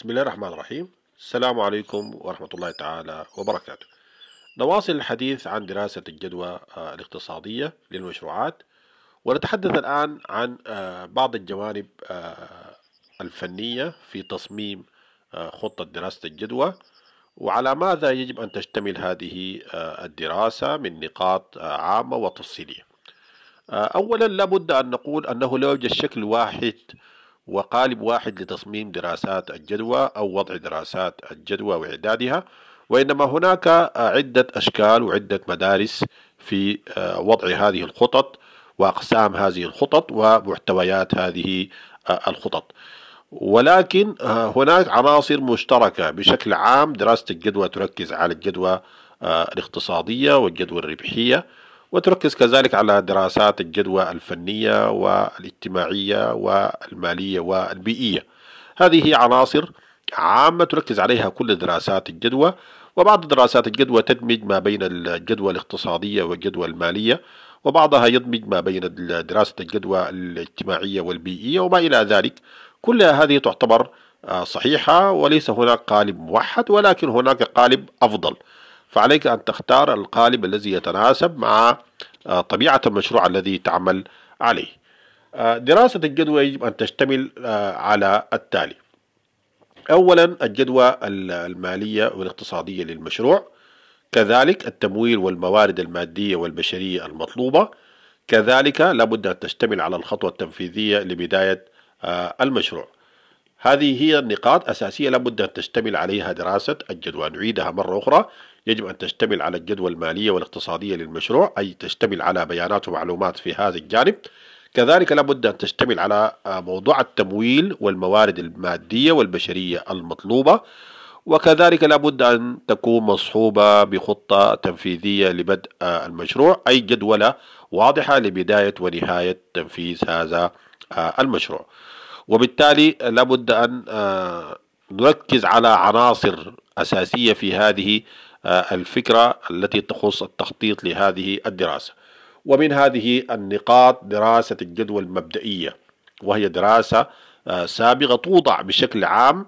بسم الله الرحمن الرحيم. السلام عليكم ورحمة الله تعالى وبركاته. نواصل الحديث عن دراسة الجدوى آه، الاقتصادية للمشروعات ونتحدث الآن عن آه، بعض الجوانب آه، الفنية في تصميم خطة دراسة الجدوى وعلى ماذا يجب أن تشتمل هذه الدراسة من نقاط عامة وتفصيلية. أولا لابد أن نقول أنه لا يوجد شكل واحد وقالب واحد لتصميم دراسات الجدوى أو وضع دراسات الجدوى وإعدادها وإنما هناك عدة أشكال وعدة مدارس في آه، وضع هذه الخطط وأقسام هذه الخطط ومحتويات هذه آه، الخطط. ولكن آه، هناك عناصر مشتركة بشكل عام. دراسة الجدوى تركز على الجدوى الاقتصادية والجدوى الربحية. وتركز كذلك على دراسات الجدوى الفنية والاجتماعية والمالية والبيئية. هذه عناصر عامة تركز عليها كل دراسات الجدوى وبعض دراسات الجدوى تدمج ما بين الجدوى الاقتصادية والجدوى المالية وبعضها يدمج ما بين دراسة الجدوى الاجتماعية والبيئية وما إلى ذلك. كل هذه تعتبر آه، صحيحة وليس هناك قالب موحد ولكن هناك قالب أفضل. فعليك أن تختار القالب الذي يتناسب مع آه، طبيعة المشروع الذي تعمل عليه. آه، دراسة الجدوى يجب أن تشتمل آه، على التالي. أولا الجدوى المالية والاقتصادية للمشروع كذلك التمويل والموارد المادية والبشرية المطلوبة كذلك لابد أن تشتمل على الخطوة التنفيذية لبداية المشروع. هذه هي النقاط أساسية لابد أن تشتمل عليها دراسة الجدوى. نعيدها مرة أخرى. يجب أن تشتمل على الجدوى المالية والاقتصادية للمشروع أي تشتمل على بيانات ومعلومات في هذا الجانب. كذلك لابد أن تشتمل على آه، موضوع التمويل والموارد المادية والبشرية المطلوبة. وكذلك لابد أن تكون مصحوبة بخطة تنفيذية لبدء آه، المشروع أي جدولة واضحة لبداية ونهاية تنفيذ هذا آه، المشروع. وبالتالي لابد أن نركز على عناصر أساسية في هذه الفكرة التي تخص التخطيط لهذه الدراسة. ومن هذه النقاط دراسة الجدوى المبدئية وهي دراسة آه، سابقة توضع بشكل عام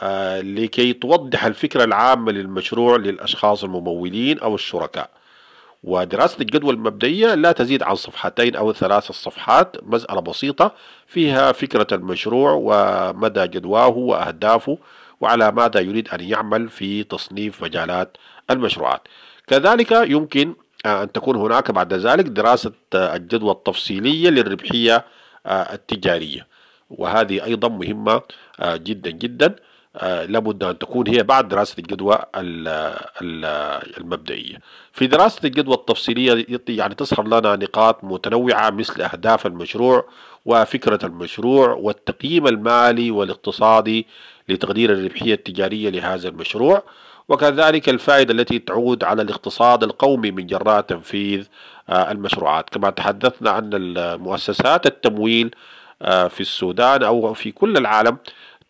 آه، لكي توضح الفكرة العامة للمشروع للأشخاص الممولين أو الشركاء. ودراسة الجدوى المبدئية لا تزيد عن صفحتين أو ثلاث صفحات مسألة بسيطة فيها فكرة المشروع ومدى جدواه وأهدافه وعلى ماذا يريد أن يعمل في تصنيف مجالات المشروعات. كذلك يمكن أن تكون هناك بعد ذلك دراسة الجدوى التفصيلية للربحية التجارية. وهذه أيضا مهمة جدا جدا. لابد أن تكون هي بعد دراسة الجدوى المبدئية. في دراسة الجدوى التفصيلية يعني تظهر لنا نقاط متنوعة مثل أهداف المشروع وفكرة المشروع والتقييم المالي والاقتصادي لتقدير الربحية التجارية لهذا المشروع وكذلك الفائدة التي تعود على الاقتصاد القومي من جراء تنفيذ آه، المشروعات. كما تحدثنا أن المؤسسات التمويل آه، في السودان أو في كل العالم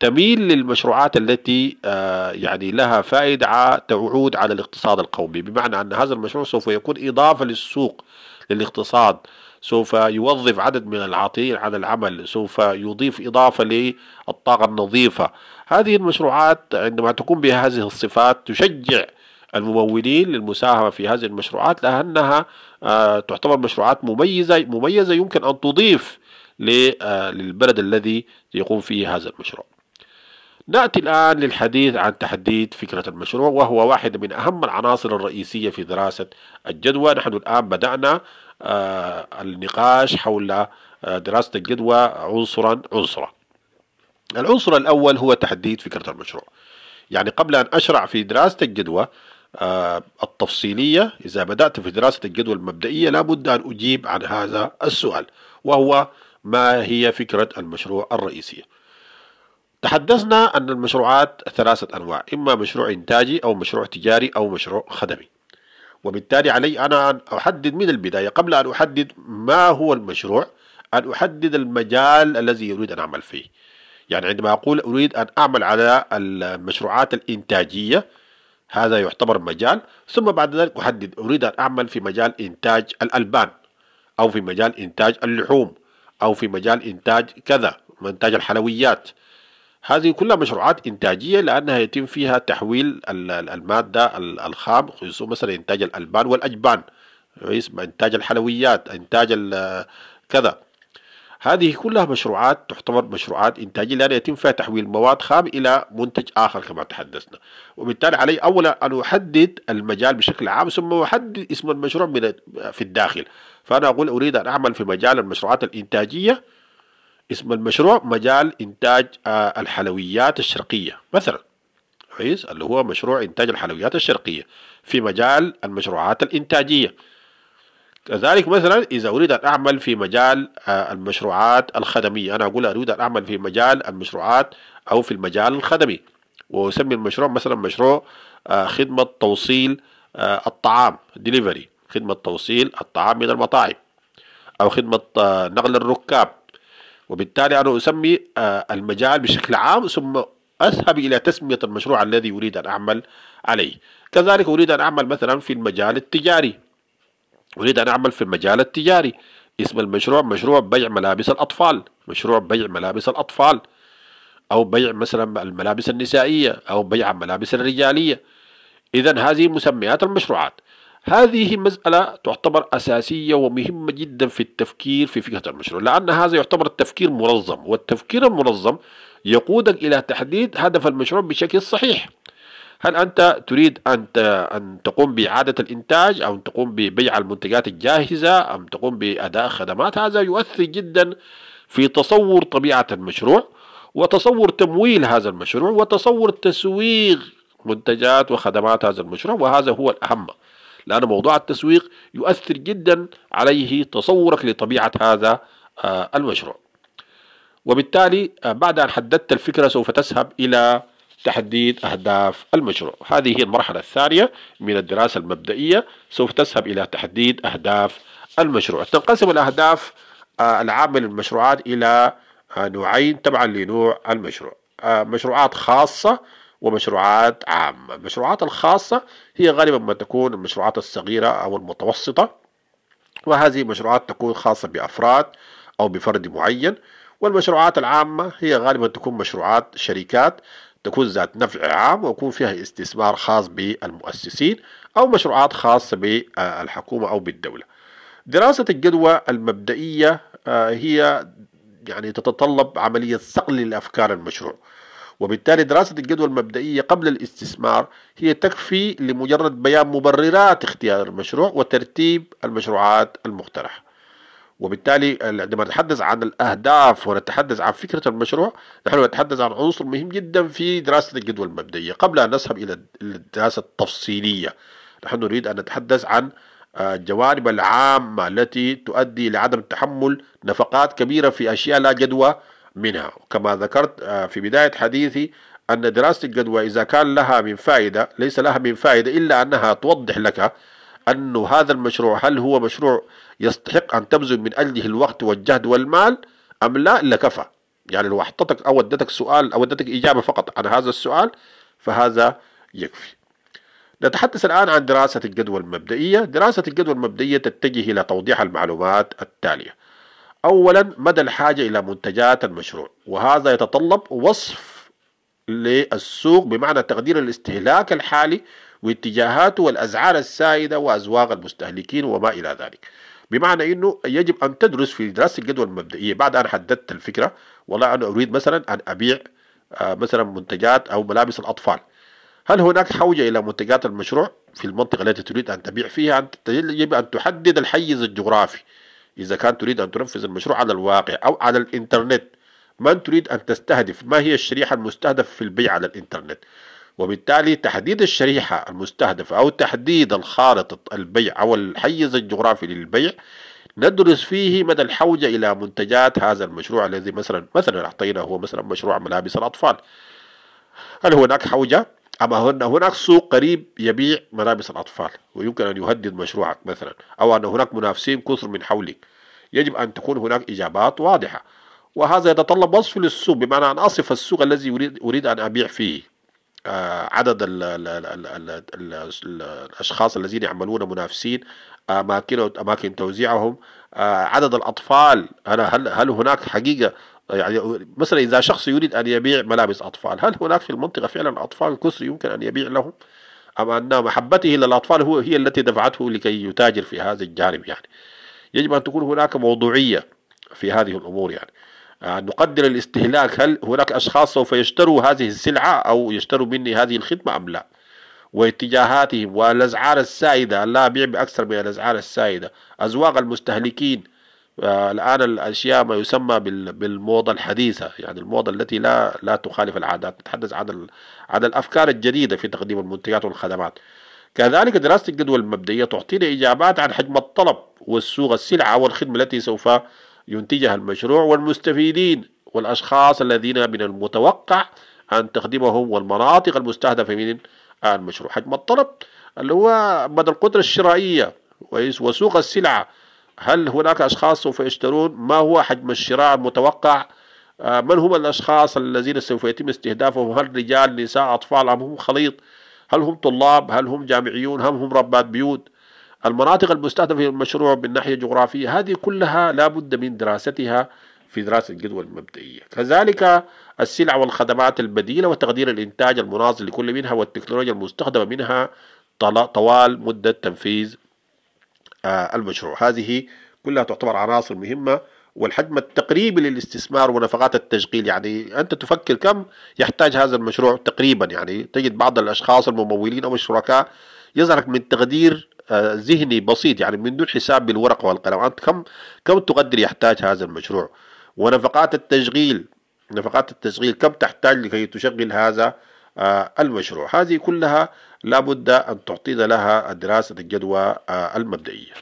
تميل للمشروعات التي آه، يعني لها فائدة تعود على الاقتصاد القومي. بمعنى أن هذا المشروع سوف يكون إضافة للسوق للاقتصاد. سوف يوظف عدد من العاطلين عن العمل. سوف يضيف إضافة للطاقة النظيفة. هذه المشروعات عندما تكون بها هذه الصفات تشجع الممولين للمساهمة في هذه المشروعات لأنها آه، تعتبر مشروعات مميزة مميزة يمكن أن تضيف آه، للبلد الذي يقوم فيه هذا المشروع. نأتي الآن للحديث عن تحديد فكرة المشروع وهو واحد من أهم العناصر الرئيسية في دراسة الجدوى. نحن الآن بدأنا آه، النقاش حول آه، دراسة الجدوى عنصرا عنصرا. العنصر الأول هو تحديد فكرة المشروع. يعني قبل أن أشرع في دراسة الجدوى آه، التفصيلية إذا بدأت في دراسة الجدوى المبدئية لابد أن أجيب عن هذا السؤال وهو ما هي فكرة المشروع الرئيسية. تحدثنا أن المشروعات ثلاثة أنواع إما مشروع إنتاجي أو مشروع تجاري أو مشروع خدمي. وبالتالي علي أنا أن أحدد من البداية قبل أن أحدد ما هو المشروع أن أحدد المجال الذي أريد أن أعمل فيه. يعني عندما أقول أريد أن أعمل على المشروعات الإنتاجية هذا يعتبر مجال. ثم بعد ذلك أحدد أريد أن أعمل في مجال إنتاج الألبان أو في مجال إنتاج اللحوم أو في مجال إنتاج كذا إنتاج الحلويات. هذه كلها مشروعات إنتاجية لأنها يتم فيها تحويل المادة الخام خصوصا مثلا إنتاج الألبان والأجبان إنتاج الحلويات إنتاج كذا. هذه كلها مشروعات تعتبر مشروعات إنتاجية لأن يتم فيها تحويل مواد خام إلى منتج آخر كما تحدثنا. وبالتالي علي أولا أن أحدد المجال بشكل عام ثم أحدد اسم المشروع من في الداخل. فأنا أقول أريد أن أعمل في مجال المشروعات الإنتاجية اسم المشروع مجال إنتاج آه، الحلويات الشرقية. مثلا كويس اللي هو مشروع إنتاج الحلويات الشرقية في مجال المشروعات الإنتاجية. كذلك مثلا إذا أريد أن أعمل في مجال آه، المشروعات الخدمية. أنا أقول أريد أن أعمل في مجال المشروعات أو في المجال الخدمي. وأسمي المشروع مثلا مشروع آه، خدمة توصيل الطعام ديليفري خدمة توصيل الطعام من المطاعم. أو خدمة نقل الركاب. وبالتالي أنا أسمي آه، المجال بشكل عام ثم أذهب إلى تسمية المشروع الذي أريد أن أعمل عليه. كذلك أريد أن أعمل مثلا في المجال التجاري. أريد أن أعمل في المجال التجاري. اسم المشروع مشروع بيع ملابس الأطفال. مشروع بيع ملابس الأطفال. أو بيع مثلا الملابس النسائية أو بيع الملابس الرجالية. إذا هذه مسميات المشروعات. هذه مسألة تعتبر أساسية ومهمة جدا في التفكير في فكرة المشروع لأن هذا يعتبر التفكير منظم والتفكير المنظم يقودك إلى تحديد هدف المشروع بشكل صحيح. هل أنت تريد أن أن تقوم بإعادة الإنتاج أو أن تقوم ببيع المنتجات الجاهزة أم تقوم بأداء خدمات؟ هذا يؤثر جدا في تصور طبيعة المشروع وتصور تمويل هذا المشروع وتصور تسويق منتجات وخدمات هذا المشروع وهذا هو الأهم. لأن موضوع التسويق يؤثر جدا عليه تصورك لطبيعة هذا آه، المشروع. وبالتالي آه، بعد أن حددت الفكرة سوف تذهب إلى تحديد أهداف المشروع. هذه هي المرحلة الثانية من الدراسة المبدئية. سوف تذهب إلى تحديد أهداف المشروع. تنقسم الأهداف آه، العامة للمشروعات إلى نوعين تبعا لنوع المشروع. مشروعات خاصة ومشروعات عامة. المشروعات الخاصة هي غالبا ما تكون المشروعات الصغيرة أو المتوسطة وهذه مشروعات تكون خاصة بأفراد أو بفرد معين. والمشروعات العامة هي غالبا تكون مشروعات شركات تكون ذات نفع عام ويكون فيها استثمار خاص بالمؤسسين أو مشروعات خاصة بالحكومة أو بالدولة. دراسة الجدوى المبدئية آه، هي يعني تتطلب عملية صقل لأفكار المشروع. وبالتالي دراسة الجدوى المبدئية قبل الاستثمار هي تكفي لمجرد بيان مبررات اختيار المشروع وترتيب المشروعات المقترحة. وبالتالي عندما نتحدث عن الأهداف ونتحدث عن فكرة المشروع نحن نتحدث عن عنصر مهم جدا في دراسة الجدوى المبدئية. قبل أن نذهب إلى الدراسة التفصيلية نحن نريد أن نتحدث عن آه، الجوانب العامة التي تؤدي لعدم تحمل نفقات كبيرة في أشياء لا جدوى منها. كما ذكرت آه، في بداية حديثي أن دراسة الجدوى إذا كان لها من فائدة ليس لها من فائدة إلا أنها توضح لك أن هذا المشروع هل هو مشروع يستحق أن تبذل من أجله الوقت والجهد والمال أم لا؟ لكفى يعني لو أحطتك أو ودتك سؤال أو ودتك إجابة فقط عن هذا السؤال فهذا يكفي. نتحدث الآن عن دراسة الجدوى المبدئية. دراسة الجدوى المبدئية تتجه إلى توضيح المعلومات التالية. أولا مدى الحاجة إلى منتجات المشروع وهذا يتطلب وصف للسوق بمعنى تقدير الاستهلاك الحالي واتجاهاته والأسعار السائدة وأذواق المستهلكين وما إلى ذلك. بمعنى أنه يجب أن تدرس في دراسة الجدوى المبدئية. بعد أن حددت الفكرة والله أنا أريد مثلا أن أبيع آه، مثلا منتجات أو ملابس الأطفال. هل هناك حوجة إلى منتجات المشروع في المنطقة التي تريد أن تبيع فيها؟ يجب أن تحدد الحيز الجغرافي. إذا كان تريد أن تنفذ المشروع على الواقع أو على الإنترنت من تريد أن تستهدف؟ ما هي الشريحة المستهدفة في البيع على الإنترنت؟ وبالتالي تحديد الشريحة المستهدفة أو تحديد الخارطة البيع أو الحيز الجغرافي للبيع ندرس فيه مدى الحوجة إلى منتجات هذا المشروع الذي مثلا مثلا أعطينا هو مثلا مشروع ملابس الأطفال. هل هناك حوجة؟ أما هناك سوق قريب يبيع ملابس الأطفال ويمكن أن يهدد مشروعك مثلا أو أن هناك منافسين كثر من حولك. يجب أن تكون هناك إجابات واضحة. وهذا يتطلب وصف للسوق بمعنى أن أصف السوق الذي أريد, أن أبيع فيه. آه عدد ال ال ال ال الأشخاص الذين يعملون منافسين أماكن أماكن توزيعهم. آه عدد الأطفال. أنا هل هل هناك حقيقة يعني مثلا إذا شخص يريد أن يبيع ملابس أطفال هل هناك في المنطقة فعلا أطفال كثر يمكن أن يبيع لهم؟ أم أن محبته للأطفال هو هي التي دفعته لكي يتاجر في هذا الجانب يعني؟ يجب أن تكون هناك موضوعية في هذه الأمور يعني. آه، نقدر الاستهلاك هل هناك أشخاص سوف يشتروا هذه السلعة أو يشتروا مني هذه الخدمة أم لا؟ واتجاهاتهم والأسعار السائدة لا أبيع بأكثر من الأسعار السائدة. أذواق المستهلكين الآن الأشياء ما يسمى بالموضة الحديثة يعني الموضة التي لا لا تخالف العادات نتحدث عن عن الأفكار الجديدة في تقديم المنتجات والخدمات. كذلك دراسة الجدوى المبدئية تعطينا إجابات عن حجم الطلب والسوق السلعة والخدمة التي سوف ينتجها المشروع والمستفيدين والأشخاص الذين من المتوقع أن تخدمهم والمناطق المستهدفة من المشروع. حجم الطلب اللي هو مدى القدرة الشرائية وسوق السلعة هل هناك أشخاص سوف يشترون؟ ما هو حجم الشراء المتوقع؟ آه، من هم الأشخاص الذين سوف يتم استهدافهم؟ هل رجال نساء أطفال أم هم خليط؟ هل هم طلاب؟ هل هم جامعيون؟ هل هم ربات بيوت؟ المناطق المستهدفة في المشروع من ناحية جغرافية هذه كلها لا بد من دراستها في دراسة الجدوى المبدئية. كذلك السلع والخدمات البديلة وتقدير الإنتاج المناظر لكل منها والتكنولوجيا المستخدمة منها طوال مدة تنفيذ المشروع. هذه كلها تعتبر عناصر مهمة والحجم التقريبي للاستثمار ونفقات التشغيل يعني أنت تفكر كم يحتاج هذا المشروع تقريبا؟ يعني تجد بعض الأشخاص الممولين أو الشركاء يظهرك من تقدير آه، ذهني بسيط يعني من دون حساب بالورقة والقلم. أنت كم كم تقدر يحتاج هذا المشروع؟ ونفقات التشغيل نفقات التشغيل كم تحتاج لكي تشغل هذا؟ آه، المشروع. هذه كلها لابد أن تعطينا لها دراسة الجدوى المبدئية.